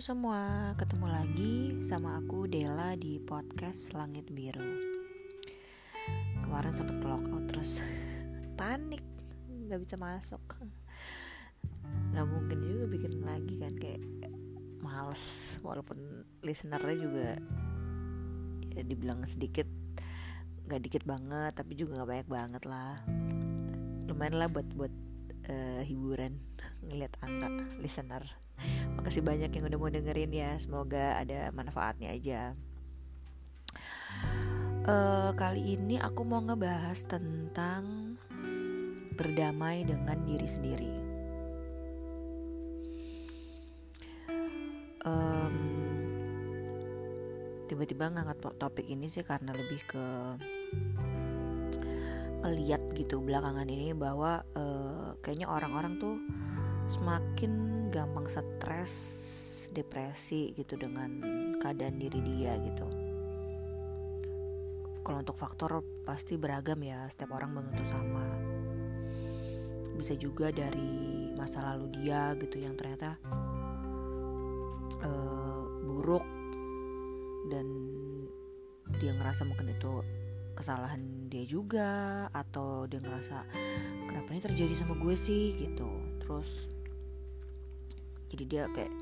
semua, ketemu lagi sama aku Dela di podcast Langit Biru. Kemarin sempat out terus panik, nggak bisa masuk. Gak mungkin juga bikin lagi kan kayak males, walaupun listenernya juga ya dibilang sedikit, nggak dikit banget, tapi juga nggak banyak banget lah. Lumayan lah buat buat uh, hiburan ngeliat angka listener Makasih banyak yang udah mau dengerin ya. Semoga ada manfaatnya aja. Uh, kali ini aku mau ngebahas tentang berdamai dengan diri sendiri. Um, tiba-tiba ngangkat topik ini sih karena lebih ke melihat gitu belakangan ini bahwa uh, kayaknya orang-orang tuh semakin gampang stres, depresi gitu dengan keadaan diri dia gitu. Kalau untuk faktor pasti beragam ya, setiap orang belum tentu sama. Bisa juga dari masa lalu dia gitu yang ternyata uh, buruk dan dia ngerasa mungkin itu kesalahan dia juga atau dia ngerasa kenapa ini terjadi sama gue sih gitu terus jadi dia kayak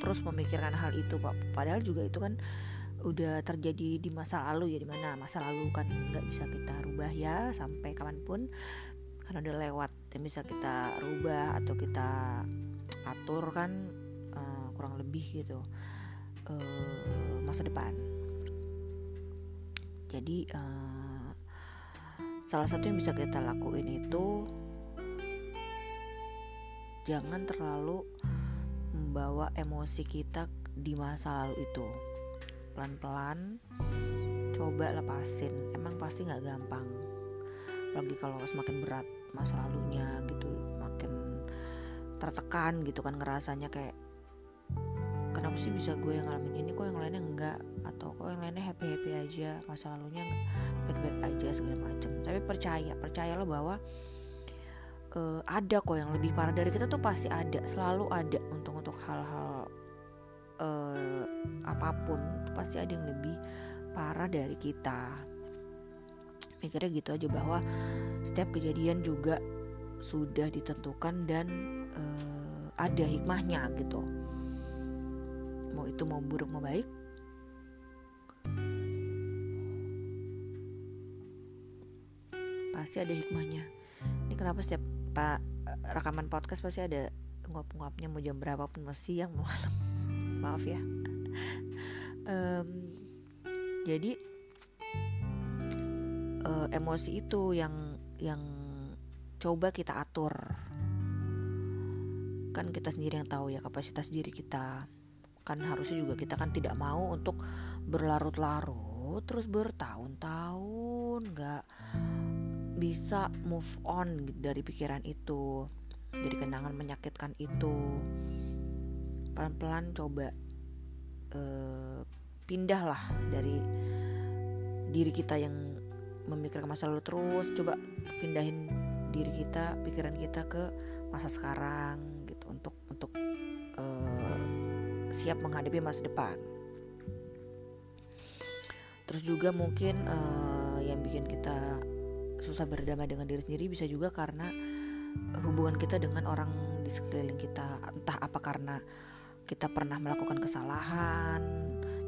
terus memikirkan hal itu pak. Padahal juga itu kan udah terjadi di masa lalu ya di mana masa lalu kan nggak bisa kita rubah ya sampai kapan pun. Karena udah lewat yang bisa kita rubah atau kita atur kan uh, kurang lebih gitu uh, masa depan. Jadi uh, salah satu yang bisa kita lakuin itu jangan terlalu membawa emosi kita di masa lalu itu. Pelan-pelan coba lepasin. Emang pasti nggak gampang. Apalagi kalau semakin berat masa lalunya gitu makin tertekan gitu kan ngerasanya kayak kenapa sih bisa gue yang ngalamin ini? Kok yang lainnya enggak atau kok yang lainnya happy happy aja? Masa lalunya baik baik aja segala macam tapi percaya percayalah bahwa uh, ada kok yang lebih parah. Dari kita tuh pasti ada selalu ada hal-hal uh, apa pun pasti ada yang lebih parah dari kita. Mikirnya gitu aja bahwa setiap kejadian juga sudah ditentukan dan uh, ada hikmahnya gitu. Mau itu mau buruk mau baik. Pasti ada hikmahnya. Ini kenapa setiap pak rekaman podcast pasti ada nguap-nguapnya mau jam berapa pun mau siang mau malam. Maaf ya. Um, jadi uh, emosi itu yang yang coba kita atur. Kan kita sendiri yang tahu ya kapasitas diri kita. Kan harusnya juga kita kan tidak mau untuk berlarut-larut terus bertahun-tahun nggak bisa move on dari pikiran itu dari kenangan menyakitkan itu. Pelan-pelan coba uh, pindahlah dari diri kita yang memikirkan masa lalu terus. Coba pindahin diri kita pikiran kita ke masa sekarang gitu untuk untuk uh, siap menghadapi masa depan. Terus juga mungkin uh, yang bikin kita susah berdamai dengan diri sendiri bisa juga karena hubungan kita dengan orang di sekeliling kita entah apa karena kita pernah melakukan kesalahan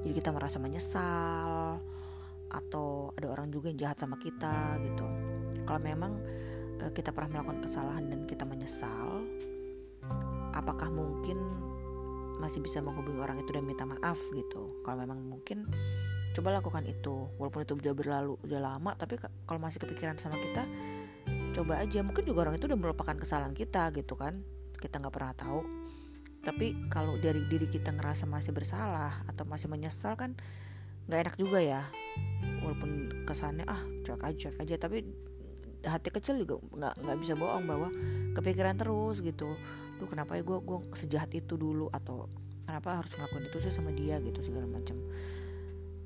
jadi kita merasa menyesal atau ada orang juga yang jahat sama kita gitu. Kalau memang uh, kita pernah melakukan kesalahan dan kita menyesal apakah mungkin masih bisa menghubungi orang itu dan minta maaf gitu? Kalau memang mungkin coba lakukan itu. Walaupun itu udah berlalu udah lama tapi kalau masih kepikiran sama kita coba aja. Mungkin juga orang itu udah melupakan kesalahan kita gitu kan. Kita nggak pernah tahu. Tapi kalau dari diri kita ngerasa masih bersalah atau masih menyesal kan nggak enak juga ya. Walaupun kesannya ah cuek aja cuek aja. Tapi hati kecil juga nggak nggak bisa bohong bahwa kepikiran terus gitu. Duh kenapa ya gue gue sejahat itu dulu atau kenapa harus ngelakuin itu sih sama dia? gitu segala macam.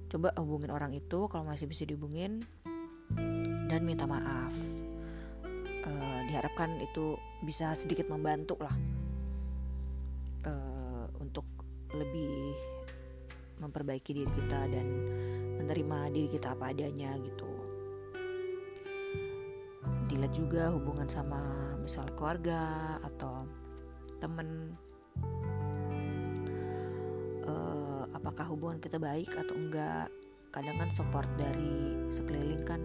Coba hubungin orang itu kalau masih bisa dihubungin dan minta maaf uh, diharapkan itu bisa sedikit membantu lah uh, untuk lebih memperbaiki diri kita dan menerima diri kita apa adanya gitu. Dilihat juga hubungan sama misal keluarga atau temen. Uh, apakah hubungan kita baik atau enggak kadang kan support dari sekeliling kan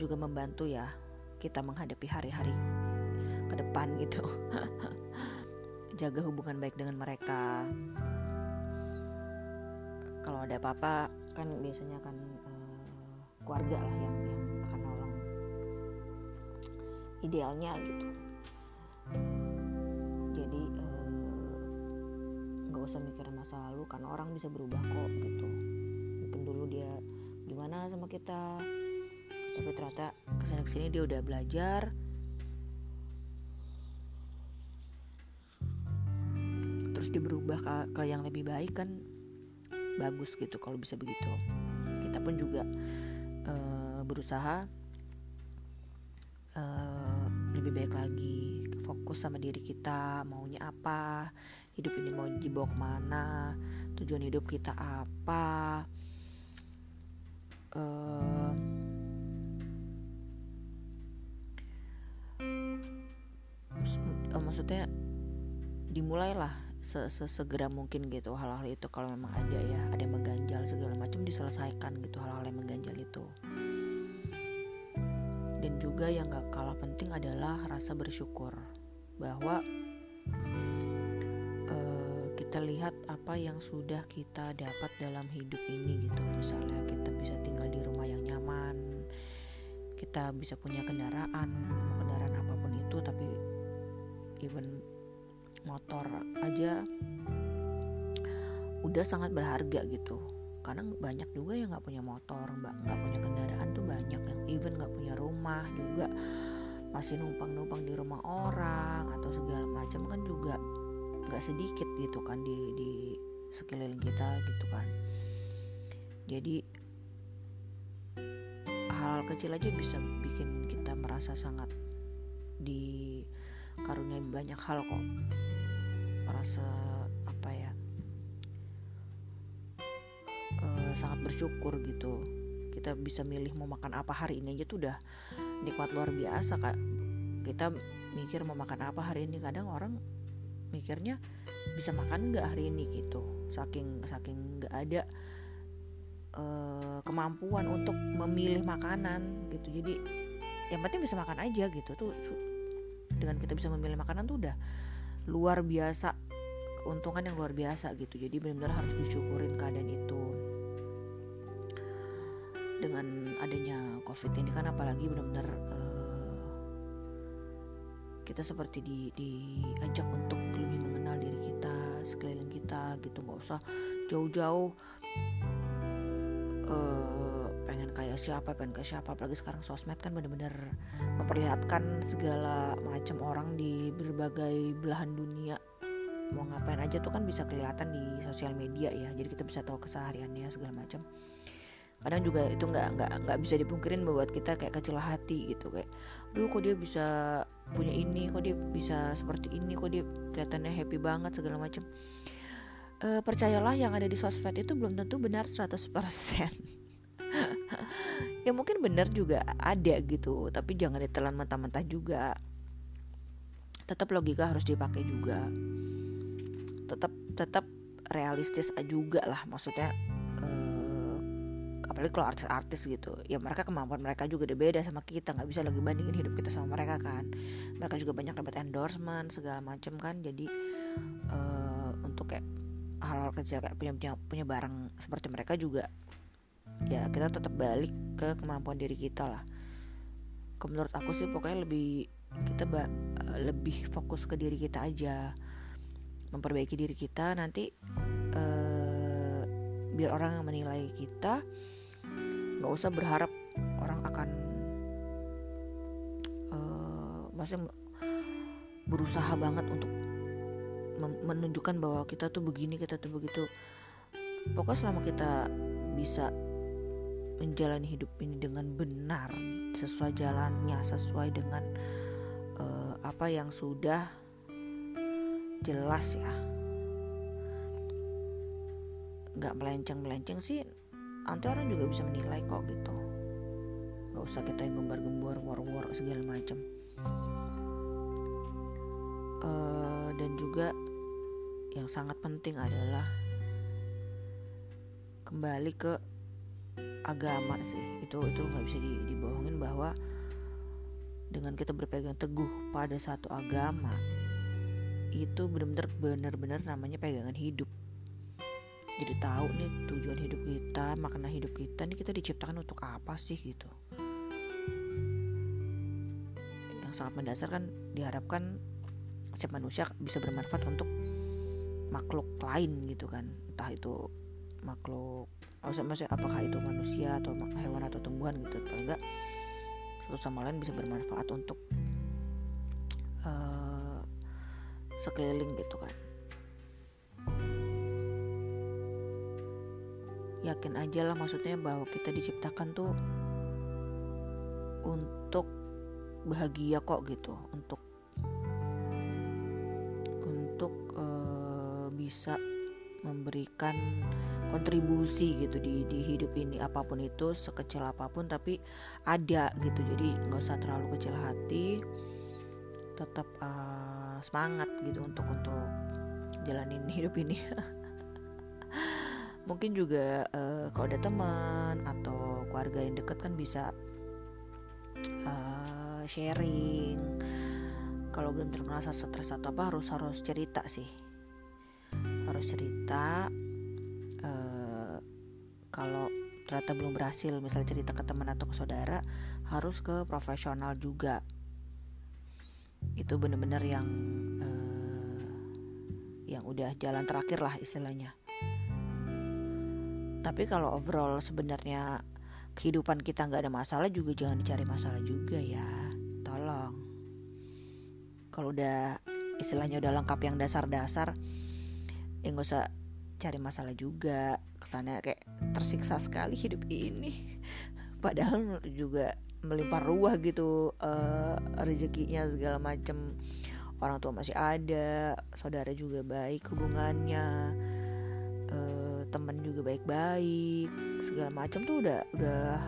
juga membantu ya kita menghadapi hari-hari ke depan gitu. Jaga hubungan baik dengan mereka. Kalau ada apa-apa kan biasanya kan uh, keluarga lah yang yang akan nolong. Idealnya gitu. Jadi eh, nggak uh, usah mikirin masa lalu karena orang bisa berubah kok gitu. Mungkin dulu dia gimana sama kita tapi ternyata ke sini ke sini dia udah belajar. Terus dia berubah ke, ke yang lebih baik kan bagus gitu kalau bisa begitu. Kita pun juga uh, berusaha uh, lebih baik lagi fokus sama diri kita maunya apa hidup ini mau dibawa ke mana tujuan hidup kita apa uh, maksudnya dimulailah sesegera mungkin gitu hal-hal itu kalau memang ada ya ada yang mengganjal segala macam diselesaikan gitu hal-hal yang mengganjal itu. Dan juga yang gak kalah penting adalah rasa bersyukur bahwa uh, kita lihat apa yang sudah kita dapat dalam hidup ini gitu. Misalnya kita bisa tinggal di rumah yang nyaman kita bisa punya kendaraan kendaraan apa pun itu tapi even motor aja udah sangat berharga gitu. Karena banyak juga yang nggak punya motor nggak punya kendaraan tuh banyak yang even nggak punya rumah juga. Masih numpang-numpang di rumah orang atau segala macam kan juga nggak sedikit gitu kan di di sekeliling kita gitu kan. Jadi hal-hal kecil aja bisa bikin kita merasa sangat di karunia banyak hal kok. Merasa apa ya uh, sangat bersyukur gitu. Kita bisa milih mau makan apa hari ini aja tuh udah nikmat luar biasa kak. Kita mikir mau makan apa hari ini. Kadang orang mikirnya bisa makan nggak hari ini gitu. Saking saking nggak ada uh, kemampuan untuk memilih makanan gitu. Jadi yang penting bisa makan aja gitu tuh dengan kita bisa memilih makanan tuh udah luar biasa keuntungan yang luar biasa gitu. Jadi benar-benar harus disyukurin keadaan itu. Dengan adanya covid ini kan apalagi benar-benar uh, kita seperti di diajak untuk lebih mengenal diri kita sekeliling kita gitu. Nggak usah jauh-jauh uh, pengen kayak siapa pengen kayak siapa. Apalagi sekarang sosmed kan benar-benar memperlihatkan segala macam orang di berbagai belahan dunia. Mau ngapain aja tuh kan bisa kelihatan di sosial media ya. Jadi kita bisa tahu kesehariannya segala macam. Kadang juga itu nggak nggak nggak bisa dipungkirin membuat kita kayak kecil hati gitu. Kayak duh kok dia bisa punya ini kok dia bisa seperti ini kok dia kelihatannya happy banget segala macam. E, percayalah yang ada di sosmed itu belum tentu benar 100% ya mungkin benar juga ada gitu tapi jangan ditelan mentah-mentah juga. Tetap logika harus dipakai juga. Tetap tetap realistis juga lah maksudnya uh, apalagi kalau artis-artis gitu. Ya mereka kemampuan mereka juga udah beda sama kita nggak bisa lagi bandingin hidup kita sama mereka kan. Mereka juga banyak dapat endorsement segala macam kan. Jadi uh, untuk kayak hal-hal kecil kayak punya punya punya barang seperti mereka juga ya kita tetap balik ke kemampuan diri kita lah. Menurut aku sih pokoknya lebih kita uh, lebih fokus ke diri kita aja. Memperbaiki diri kita nanti uh, biar orang yang menilai kita nggak usah berharap orang akan uh, maksudnya berusaha banget untuk menunjukkan bahwa kita tuh begini kita tuh begitu. Pokoknya selama kita bisa menjalani hidup ini dengan benar sesuai jalannya sesuai dengan uh, apa yang sudah jelas ya. Nggak melenceng melenceng sih nanti orang juga bisa menilai kok gitu. Nggak usah kita yang gembar-gembor war-war segala macam uh, dan juga yang sangat penting adalah kembali ke agama sih. Itu itu nggak bisa dibohongin bahwa dengan kita berpegang teguh pada satu agama itu benar-benar benar-benar namanya pegangan hidup. Jadi tahu nih tujuan hidup kita makna hidup kita nih kita diciptakan untuk apa sih gitu. Yang sangat mendasar kan diharapkan setiap manusia bisa bermanfaat untuk makhluk lain gitu kan. Entah itu makhluk maksudnya apakah itu manusia atau hewan atau tumbuhan gitu paling enggak satu sama lain bisa bermanfaat untuk uh, sekeliling gitu kan. Yakin aja lah maksudnya bahwa kita diciptakan tuh untuk bahagia kok gitu untuk untuk uh, bisa memberikan kontribusi gitu di di hidup ini apa pun itu sekecil apa pun tapi ada gitu. Jadi nggak usah terlalu kecil hati tetap uh, semangat gitu untuk untuk jalanin hidup ini. Mungkin juga uh, kalau ada teman atau keluarga yang dekat kan bisa uh, sharing. Kalau belum terasa stres atau apa harus harus cerita sih. Harus cerita uh, kalau ternyata belum berhasil misalnya cerita ke teman atau ke saudara harus ke profesional juga. Itu bener-bener yang uh, yang udah jalan terakhir lah istilahnya. Tapi kalau overall sebenarnya kehidupan kita nggak ada masalah juga jangan dicari masalah juga ya. Tolong. Kalau udah istilahnya udah lengkap yang dasar-dasar ya nggak usah cari masalah juga. Kesannya kayak tersiksa sekali hidup ini. Padahal juga melimpah ruah gitu uh, rezekinya segala macem. Orang tua masih ada saudara juga baik hubungannya uh, temen juga baik-baik segala macam tuh udah udah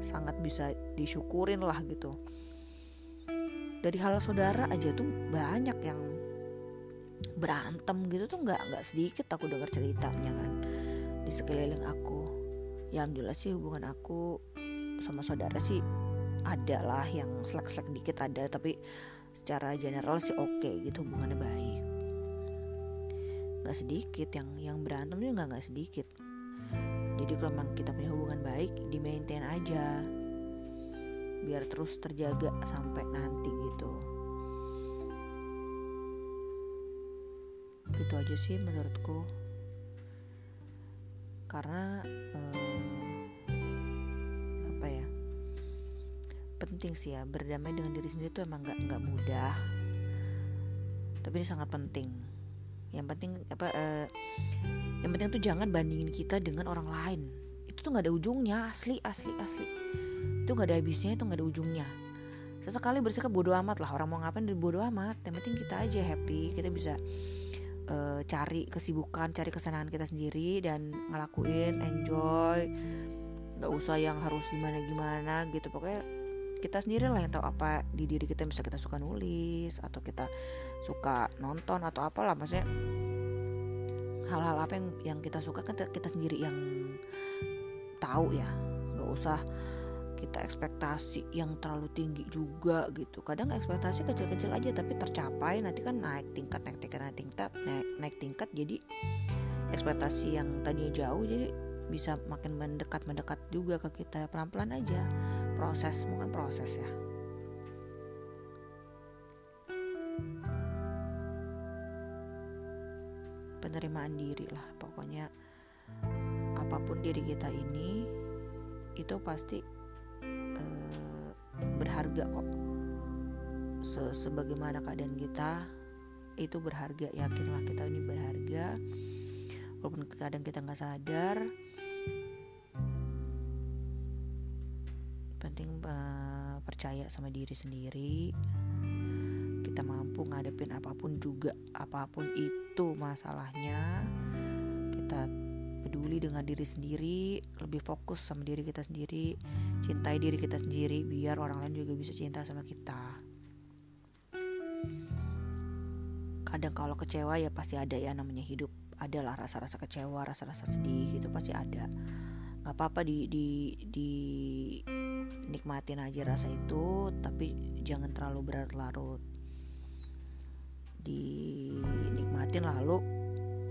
sangat bisa disyukurin lah gitu. Dari hal saudara aja tuh banyak yang berantem gitu tuh nggak nggak sedikit aku dengar ceritanya kan di sekeliling aku. Ya alhamdulillah sih hubungan aku sama saudara sih ada lah yang selek-selek dikit ada tapi secara general sih oke okay, gitu hubungannya baik. Nggak sedikit yang yang berantem juga nggak sedikit. Jadi kalau memang kita punya hubungan baik di maintain aja. Biar terus terjaga sampai nanti gitu itu aja sih menurutku. Karena eh, apa ya penting sih ya berdamai dengan diri sendiri itu emang nggak nggak mudah. Tapi ini sangat penting. Yang penting apa eh, yang penting tuh jangan bandingin kita dengan orang lain. Itu tuh nggak ada ujungnya asli asli asli. Itu nggak ada habisnya itu nggak ada ujungnya. Sesekali bersikap bodoh amat lah orang mau ngapain dari bodoh amat. Yang penting kita aja happy kita bisa uh, cari kesibukan cari kesenangan kita sendiri dan ngelakuin enjoy. Nggak usah yang harus gimana gimana gitu. Pokoknya kita sendiri lah yang tahu apa di diri kita bisa kita suka nulis atau kita suka nonton atau apalah. Maksudnya hal-hal apa yang yang kita suka kan kita sendiri yang tahu ya. Nggak usah kita ekspektasi yang terlalu tinggi juga gitu. Kadang ekspektasi kecil-kecil aja tapi tercapai nanti kan naik tingkat naik tingkat naik tingkat naik, naik tingkat jadi ekspektasi yang tadinya jauh jadi bisa makin mendekat mendekat juga ke kita. Pelan-pelan aja proses mungkin proses ya. Penerimaan diri lah pokoknya apa pun diri kita ini itu pasti berharga kok. Se sebagaimana keadaan kita itu berharga. Yakinlah kita ini berharga. Walaupun kadang kita nggak sadar penting uh, percaya sama diri sendiri. Kita mampu ngadepin apa pun juga apa pun itu masalahnya. Kita peduli dengan diri sendiri lebih fokus sama diri kita sendiri cintai diri kita sendiri biar orang lain juga bisa cinta sama kita. Kadang kalau kecewa ya pasti ada ya namanya hidup. Adalah rasa-rasa kecewa rasa-rasa sedih gitu pasti ada. Nggak apa-apa di di di nikmatin aja rasa itu tapi jangan terlalu berlarut dinikmatin lalu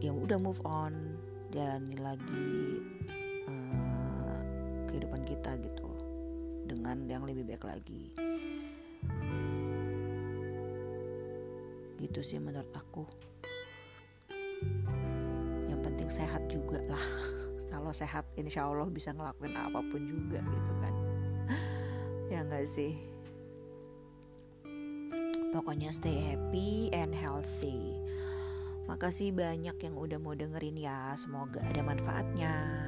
ya udah move on jalani lagi uh, kehidupan kita gitu dengan yang lebih baik lagi. Gitu sih menurut aku. Yang penting sehat juga lah. Kalau sehat insya Allah bisa ngelakuin apa pun juga gitu kan. Ya enggak sih? Pokoknya stay happy and healthy. Makasih banyak yang udah mau dengerin ya. Semoga ada manfaatnya